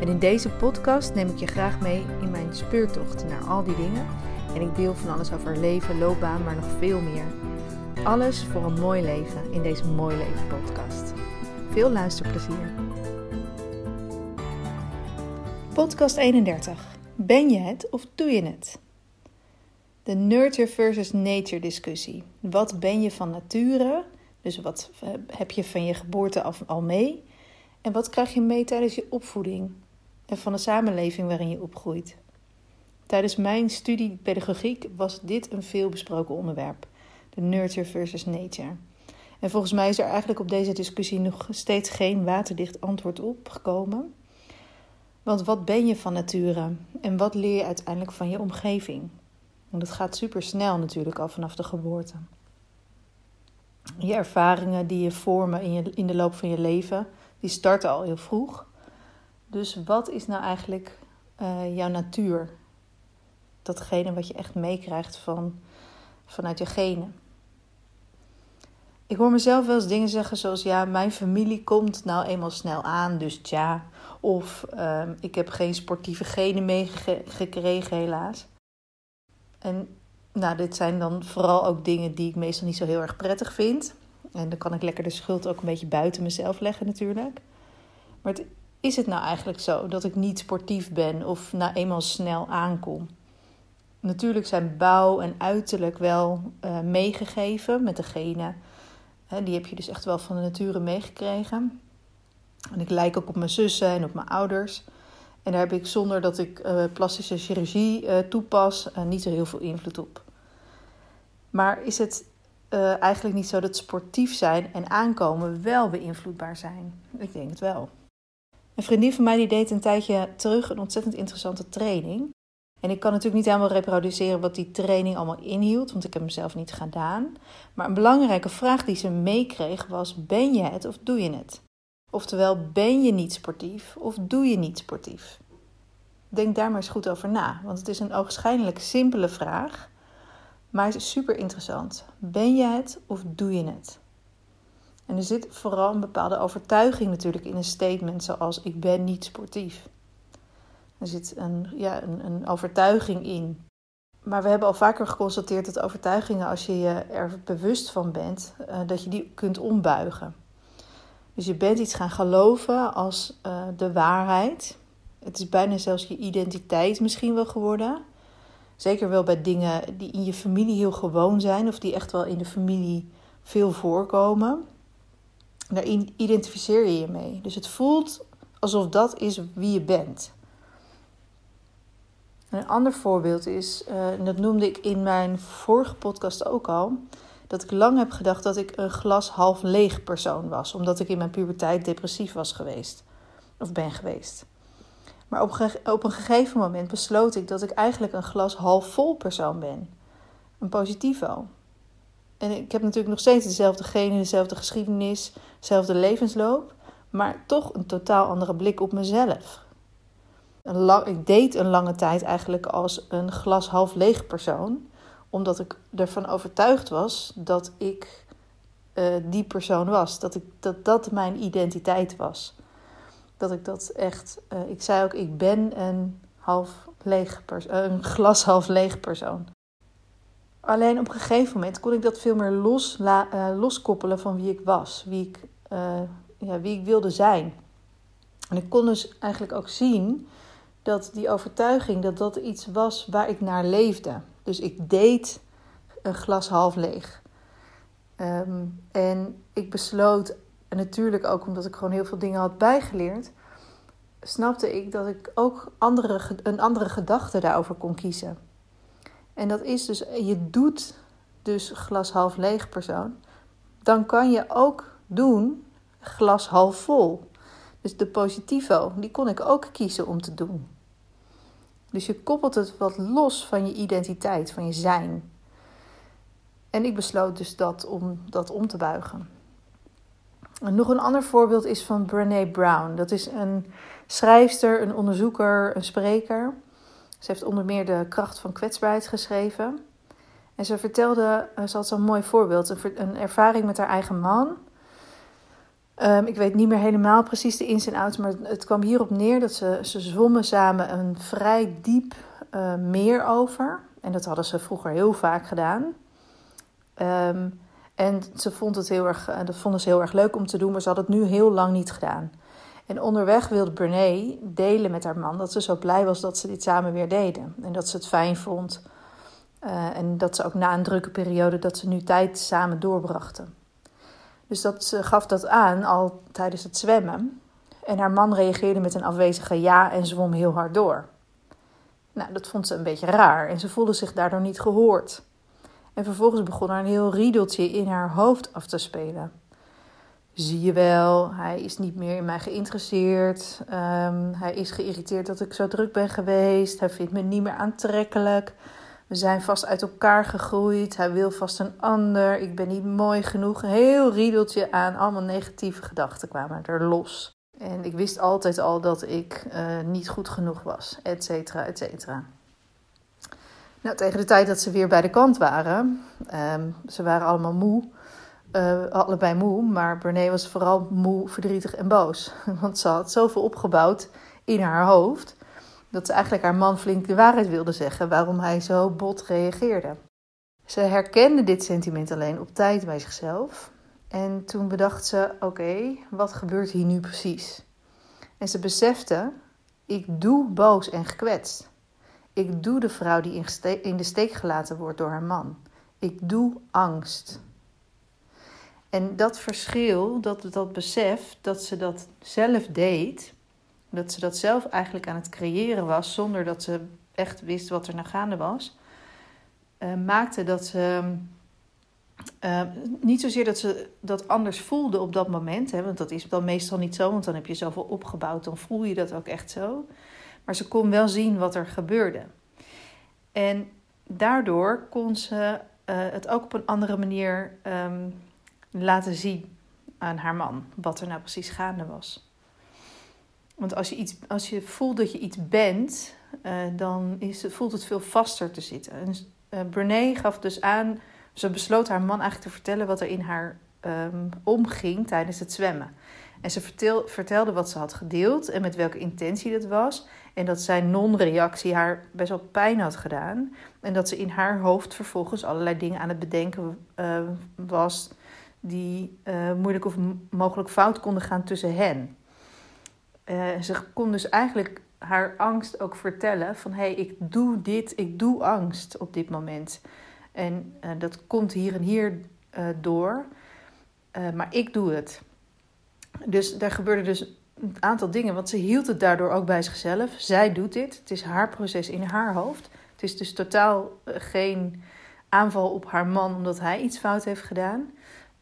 En in deze podcast neem ik je graag mee in mijn speurtocht naar al die dingen. En ik deel van alles over leven, loopbaan, maar nog veel meer. Alles voor een mooi leven in deze Mooi Leven podcast. Veel luisterplezier. Podcast 31. Ben je het of doe je het? De nurture versus nature discussie. Wat ben je van nature? Dus wat eh, heb je van je geboorte af al mee? En wat krijg je mee tijdens je opvoeding? En van de samenleving waarin je opgroeit. Tijdens mijn studie pedagogiek was dit een veel besproken onderwerp: de nurture versus nature. En volgens mij is er eigenlijk op deze discussie nog steeds geen waterdicht antwoord op gekomen. Want wat ben je van nature en wat leer je uiteindelijk van je omgeving? En dat gaat super snel natuurlijk al vanaf de geboorte. Je ervaringen die je vormen in, je, in de loop van je leven, die starten al heel vroeg. Dus wat is nou eigenlijk uh, jouw natuur? Datgene wat je echt meekrijgt van, vanuit je genen. Ik hoor mezelf wel eens dingen zeggen zoals: ja, mijn familie komt nou eenmaal snel aan, dus ja. Of uh, ik heb geen sportieve genen meegekregen, helaas. En nou, dit zijn dan vooral ook dingen die ik meestal niet zo heel erg prettig vind. En dan kan ik lekker de schuld ook een beetje buiten mezelf leggen, natuurlijk. Maar het is het nou eigenlijk zo dat ik niet sportief ben of nou eenmaal snel aankom? Natuurlijk zijn bouw en uiterlijk wel uh, meegegeven met degene. Hè, die heb je dus echt wel van de nature meegekregen. En ik lijk ook op mijn zussen en op mijn ouders. En daar heb ik zonder dat ik uh, plastische chirurgie uh, toepas niet zo heel veel invloed op. Maar is het eigenlijk niet zo dat sportief zijn en aankomen wel beïnvloedbaar zijn? Ik denk het wel. Een vriendin van mij die deed een tijdje terug een ontzettend interessante training. En ik kan natuurlijk niet helemaal reproduceren wat die training allemaal inhield, want ik heb hem zelf niet gedaan. Maar een belangrijke vraag die ze meekreeg was: ben je het of doe je het? Oftewel, ben je niet sportief of doe je niet sportief? Denk daar maar eens goed over na, want het is een ogenschijnlijk simpele vraag, maar het is super interessant. Ben je het of doe je het? En er zit vooral een bepaalde overtuiging natuurlijk in een statement zoals ik ben niet sportief. Er zit een, ja, een, een overtuiging in. Maar we hebben al vaker geconstateerd dat overtuigingen, als je je er bewust van bent, uh, dat je die kunt ombuigen. Dus je bent iets gaan geloven als uh, de waarheid. Het is bijna zelfs je identiteit misschien wel geworden. Zeker wel bij dingen die in je familie heel gewoon zijn of die echt wel in de familie veel voorkomen. Daar identificeer je je mee. Dus het voelt alsof dat is wie je bent. Een ander voorbeeld is, en dat noemde ik in mijn vorige podcast ook al, dat ik lang heb gedacht dat ik een glas half leeg persoon was, omdat ik in mijn puberteit depressief was geweest, of ben geweest. Maar op, op een gegeven moment besloot ik dat ik eigenlijk een glas half vol persoon ben, een positivo. En ik heb natuurlijk nog steeds dezelfde genen, dezelfde geschiedenis, dezelfde levensloop, maar toch een totaal andere blik op mezelf. Lang, ik deed een lange tijd eigenlijk als een glas half leeg persoon, omdat ik ervan overtuigd was dat ik uh, die persoon was, dat, ik, dat dat mijn identiteit was. Dat ik dat echt, uh, ik zei ook, ik ben een half leeg persoon, een glas half leeg persoon. Alleen op een gegeven moment kon ik dat veel meer los, loskoppelen van wie ik was, wie ik, uh, ja, wie ik wilde zijn. En ik kon dus eigenlijk ook zien dat die overtuiging dat dat iets was waar ik naar leefde. Dus ik deed een glas half leeg. Um, en ik besloot, en natuurlijk ook omdat ik gewoon heel veel dingen had bijgeleerd, snapte ik dat ik ook andere, een andere gedachte daarover kon kiezen. En dat is dus, je doet dus glas half leeg persoon. Dan kan je ook doen glas half vol. Dus de positivo, die kon ik ook kiezen om te doen. Dus je koppelt het wat los van je identiteit, van je zijn. En ik besloot dus dat om dat om te buigen. En nog een ander voorbeeld is van Brene Brown. Dat is een schrijfster, een onderzoeker, een spreker. Ze heeft onder meer de kracht van kwetsbaarheid geschreven. En ze vertelde, eh, ze had zo'n mooi voorbeeld, een ervaring met haar eigen man. Ehm, ik weet niet meer helemaal precies de ins en outs, maar het kwam hierop neer dat ze, ze zwommen samen een vrij diep uh, meer over. En dat hadden ze vroeger heel vaak gedaan. Ehm, en ze vond het heel erg, uh, dat vonden ze heel erg leuk om te doen, maar ze had het nu heel lang niet gedaan. En onderweg wilde Brene delen met haar man dat ze zo blij was dat ze dit samen weer deden. En dat ze het fijn vond. Uh, en dat ze ook na een drukke periode dat ze nu tijd samen doorbrachten. Dus dat, ze gaf dat aan al tijdens het zwemmen. En haar man reageerde met een afwezige ja en zwom heel hard door. Nou, dat vond ze een beetje raar en ze voelde zich daardoor niet gehoord. En vervolgens begon er een heel riedeltje in haar hoofd af te spelen. Zie je wel, hij is niet meer in mij geïnteresseerd. Um, hij is geïrriteerd dat ik zo druk ben geweest. Hij vindt me niet meer aantrekkelijk. We zijn vast uit elkaar gegroeid. Hij wil vast een ander. Ik ben niet mooi genoeg. Een heel riedeltje aan allemaal negatieve gedachten kwamen er los. En ik wist altijd al dat ik uh, niet goed genoeg was, et cetera, et cetera. Nou, tegen de tijd dat ze weer bij de kant waren, um, ze waren allemaal moe, uh, allebei moe, maar Brené was vooral moe, verdrietig en boos. Want ze had zoveel opgebouwd in haar hoofd dat ze eigenlijk haar man flink de waarheid wilde zeggen waarom hij zo bot reageerde. Ze herkende dit sentiment alleen op tijd bij zichzelf. En toen bedacht ze: oké, wat gebeurt hier nu precies? En ze besefte: ik doe boos en gekwetst. Ik doe de vrouw die in de steek gelaten wordt door haar man. Ik doe angst. En dat verschil, dat, dat besef dat ze dat zelf deed, dat ze dat zelf eigenlijk aan het creëren was, zonder dat ze echt wist wat er naar gaande was, uh, maakte dat ze. Uh, niet zozeer dat ze dat anders voelde op dat moment, hè, want dat is dan meestal niet zo, want dan heb je zoveel opgebouwd, dan voel je dat ook echt zo. Maar ze kon wel zien wat er gebeurde. En daardoor kon ze uh, het ook op een andere manier um, laten zien aan haar man, wat er nou precies gaande was. Want als je, iets, als je voelt dat je iets bent, uh, dan is het, voelt het veel vaster te zitten. En Brené gaf dus aan, ze besloot haar man eigenlijk te vertellen wat er in haar um, omging tijdens het zwemmen. En ze vertel, vertelde wat ze had gedeeld en met welke intentie dat was. En dat zijn non-reactie haar best wel pijn had gedaan. En dat ze in haar hoofd vervolgens allerlei dingen aan het bedenken uh, was die moeilijk of mogelijk fout konden gaan tussen hen. Uh, ze kon dus eigenlijk haar angst ook vertellen van hé, hey, ik doe dit, ik doe angst op dit moment. En uh, dat komt hier en hier uh, door, maar ik doe het. Dus daar gebeurde dus een aantal dingen, want ze hield het daardoor ook bij zichzelf. Zij doet dit, het is haar proces in haar hoofd. Het is dus totaal geen aanval op haar man omdat hij iets fout heeft gedaan.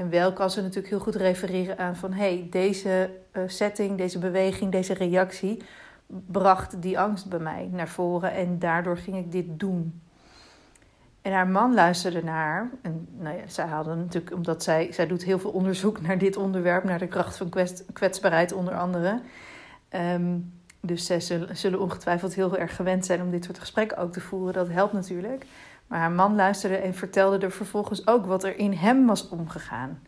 En wel kan ze natuurlijk heel goed refereren aan van hey, deze uh, setting, deze beweging, deze reactie bracht die angst bij mij naar voren en daardoor ging ik dit doen. En haar man luisterde naar haar. En nou ja, zij hadden natuurlijk, omdat zij, zij doet heel veel onderzoek naar dit onderwerp, naar de kracht van kwetsbaarheid onder andere. Um, dus zij zullen, zullen ongetwijfeld heel erg gewend zijn om dit soort gesprekken ook te voeren. Dat helpt natuurlijk. Maar haar man luisterde en vertelde er vervolgens ook wat er in hem was omgegaan.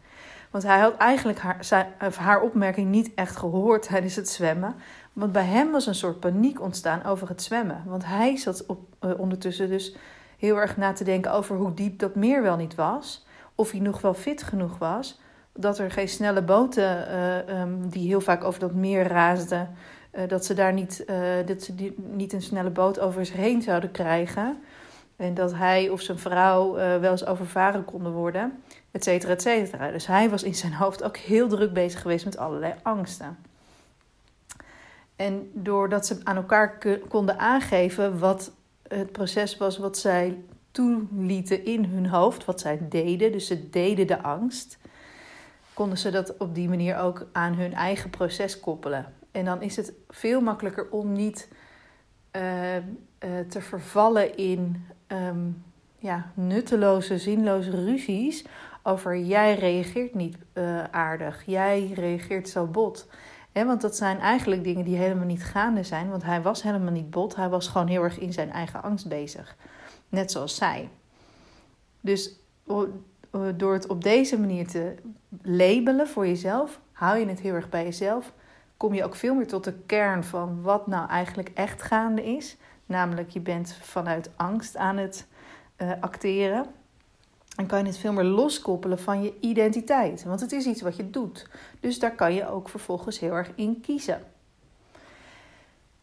Want hij had eigenlijk haar, haar opmerking niet echt gehoord tijdens het zwemmen. Want bij hem was een soort paniek ontstaan over het zwemmen. Want hij zat op, uh, ondertussen dus heel erg na te denken over hoe diep dat meer wel niet was. Of hij nog wel fit genoeg was. Dat er geen snelle boten uh, um, die heel vaak over dat meer raasden. Uh, dat ze daar niet, dat ze niet een snelle boot over zich heen zouden krijgen. En dat hij of zijn vrouw uh, wel eens overvaren konden worden, et cetera, et cetera. Dus hij was in zijn hoofd ook heel druk bezig geweest met allerlei angsten. En doordat ze aan elkaar konden aangeven wat het proces was wat zij toelieten in hun hoofd, wat zij deden, dus ze deden de angst, konden ze dat op die manier ook aan hun eigen proces koppelen. En dan is het veel makkelijker om niet uh, te vervallen in ehm, ja, nutteloze, zinloze ruzies over jij reageert niet uh, aardig, jij reageert zo bot. He, want dat zijn eigenlijk dingen die helemaal niet gaande zijn, want hij was helemaal niet bot, hij was gewoon heel erg in zijn eigen angst bezig. Net zoals zij. Dus door het op deze manier te labelen voor jezelf, hou je het heel erg bij jezelf. Kom je ook veel meer tot de kern van wat nou eigenlijk echt gaande is. Namelijk, je bent vanuit angst aan het uh, acteren. En kan je het veel meer loskoppelen van je identiteit. Want het is iets wat je doet. Dus daar kan je ook vervolgens heel erg in kiezen.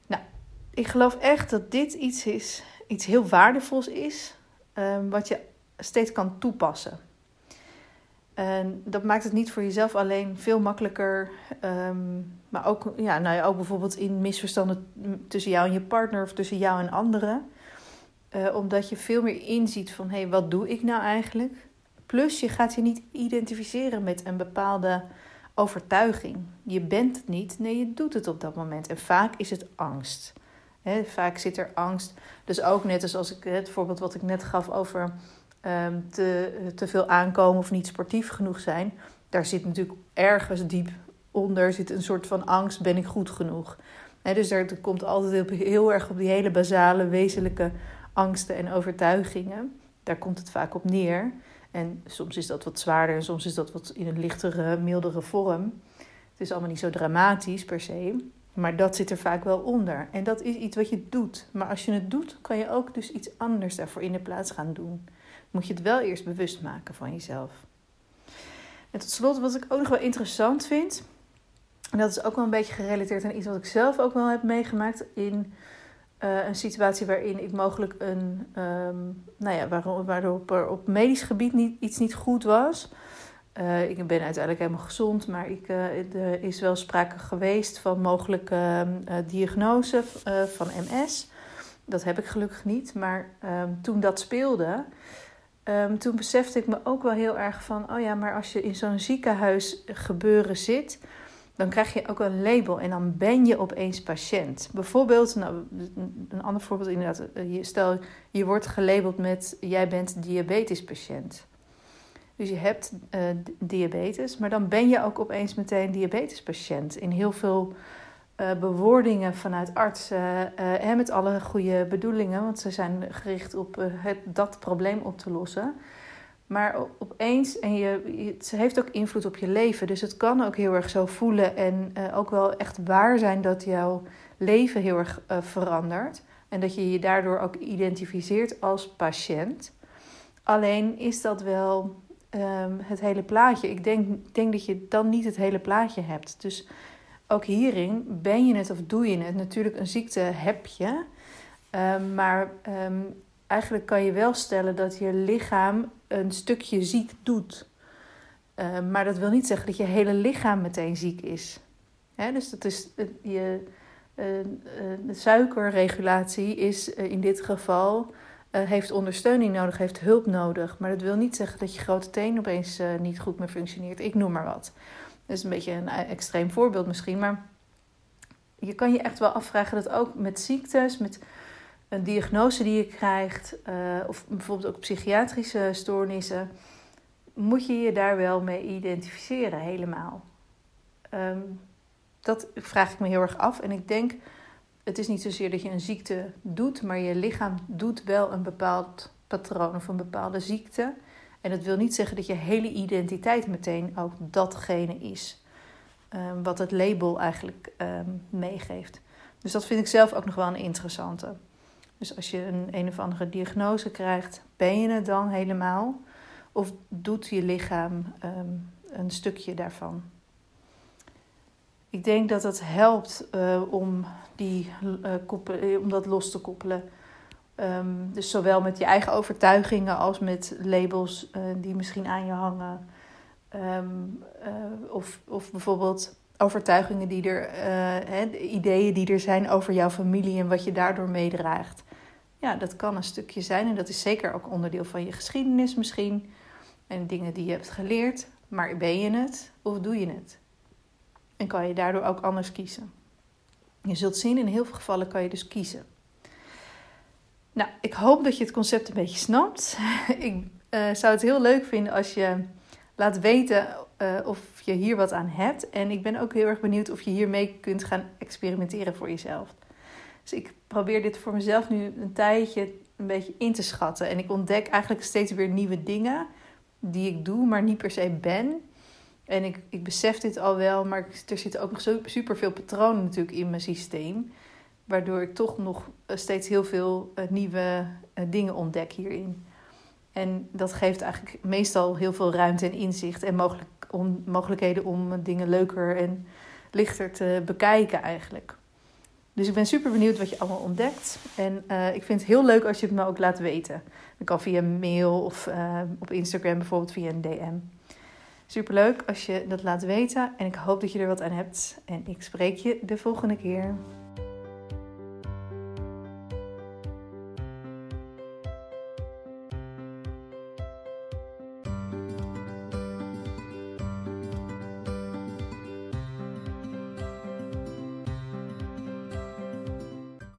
Nou, ik geloof echt dat dit iets is, iets heel waardevols is. Um, wat je steeds kan toepassen. En dat maakt het niet voor jezelf alleen veel makkelijker. Um, maar ook, ja, nou ja, ook bijvoorbeeld in misverstanden tussen jou en je partner of tussen jou en anderen. Uh, omdat je veel meer inziet van hé, hey, wat doe ik nou eigenlijk? Plus je gaat je niet identificeren met een bepaalde overtuiging. Je bent het niet, nee, je doet het op dat moment. En vaak is het angst. Vaak zit er angst. Dus ook net als als ik het voorbeeld wat ik net gaf over um, te, te veel aankomen of niet sportief genoeg zijn. Daar zit natuurlijk ergens diep onder zit een soort van angst: ben ik goed genoeg? Dus er komt altijd heel erg op die hele basale, wezenlijke angsten en overtuigingen. Daar komt het vaak op neer. En soms is dat wat zwaarder en soms is dat wat in een lichtere, mildere vorm. Het is allemaal niet zo dramatisch per se. Maar dat zit er vaak wel onder. En dat is iets wat je doet. Maar als je het doet, kan je ook dus iets anders daarvoor in de plaats gaan doen. Moet je het wel eerst bewust maken van jezelf. En tot slot, wat ik ook nog wel interessant vind. En dat is ook wel een beetje gerelateerd aan iets wat ik zelf ook wel heb meegemaakt in uh, een situatie waarin ik mogelijk een, um, nou ja, waarop er op medisch gebied niet, iets niet goed was. Uh, ik ben uiteindelijk helemaal gezond, maar ik, uh, er is wel sprake geweest van mogelijke ehm, diagnose van MS. Dat heb ik gelukkig niet, maar um, toen dat speelde, toen besefte ik me ook wel heel erg van: oh ja, maar als je in zo'n ziekenhuis gebeuren zit dan krijg je ook een label en dan ben je opeens patiënt. Bijvoorbeeld, nou, een ander voorbeeld inderdaad, eh, stel je wordt gelabeld met jij bent diabetespatiënt. Dus je hebt uh, diabetes, maar dan ben je ook opeens meteen diabetespatiënt. In heel veel uh, bewoordingen vanuit artsen en met alle goede bedoelingen, want ze zijn gericht op het, dat probleem op te lossen. Maar opeens, en je, het heeft ook invloed op je leven. Dus het kan ook heel erg zo voelen en ook wel echt waar zijn dat jouw leven heel erg verandert. En dat je je daardoor ook identificeert als patiënt. Alleen is dat wel um, het hele plaatje. Ik denk, denk dat je dan niet het hele plaatje hebt. Dus ook hierin ben je het of doe je het. Natuurlijk, een ziekte heb je. Um, maar um, eigenlijk kan je wel stellen dat je lichaam een stukje ziek doet. Uh, maar dat wil niet zeggen dat je hele lichaam meteen ziek is. Hè? Dus dat is je uh, de suikerregulatie is in dit geval heeft ondersteuning nodig, heeft hulp nodig. Maar dat wil niet zeggen dat je grote teen opeens niet goed meer functioneert. Ik noem maar wat. Dat is een beetje een extreem voorbeeld misschien, maar je kan je echt wel afvragen dat ook met ziektes, met een diagnose die je krijgt, uh, of bijvoorbeeld ook psychiatrische stoornissen, moet je je daar wel mee identificeren helemaal. Um, dat vraag ik me heel erg af. En ik denk, het is niet zozeer dat je een ziekte doet, maar je lichaam doet wel een bepaald patroon of een bepaalde ziekte. En dat wil niet zeggen dat je hele identiteit meteen ook datgene is. Um, wat het label eigenlijk um, meegeeft. Dus dat vind ik zelf ook nog wel een interessante. Dus als je een een of andere diagnose krijgt, ben je het dan helemaal? Of doet je lichaam um, een stukje daarvan? Ik denk dat het helpt uh, om, die, uh, koppel, om dat los te koppelen. Um, dus zowel met je eigen overtuigingen als met labels uh, die misschien aan je hangen. Um, of, of bijvoorbeeld overtuigingen die er, hè, ideeën die er zijn over jouw familie en wat je daardoor meedraagt. Ja, dat kan een stukje zijn en dat is zeker ook onderdeel van je geschiedenis misschien. En dingen die je hebt geleerd. Maar ben je het of doe je het? En kan je daardoor ook anders kiezen? Je zult zien, in heel veel gevallen kan je dus kiezen. Nou, ik hoop dat je het concept een beetje snapt. ik uh, zou het heel leuk vinden als je laat weten uh, of je hier wat aan hebt. En ik ben ook heel erg benieuwd of je hiermee kunt gaan experimenteren voor jezelf. Dus ik probeer dit voor mezelf nu een tijdje een beetje in te schatten. En ik ontdek eigenlijk steeds weer nieuwe dingen die ik doe, maar niet per se ben. En ik, ik besef dit al wel, maar er zitten ook nog super veel patronen natuurlijk in mijn systeem. Waardoor ik toch nog eh, steeds heel veel uh, nieuwe uh, dingen ontdek hierin. En dat geeft eigenlijk meestal heel veel ruimte en inzicht en mogelijkheden om dingen leuker en lichter te bekijken eigenlijk. Dus ik ben super benieuwd wat je allemaal ontdekt. En ik vind het heel leuk als je het me ook laat weten. Dat kan via mail of op Instagram bijvoorbeeld via een DM. Super leuk als je dat laat weten. En ik hoop dat je er wat aan hebt. En ik spreek je de volgende keer.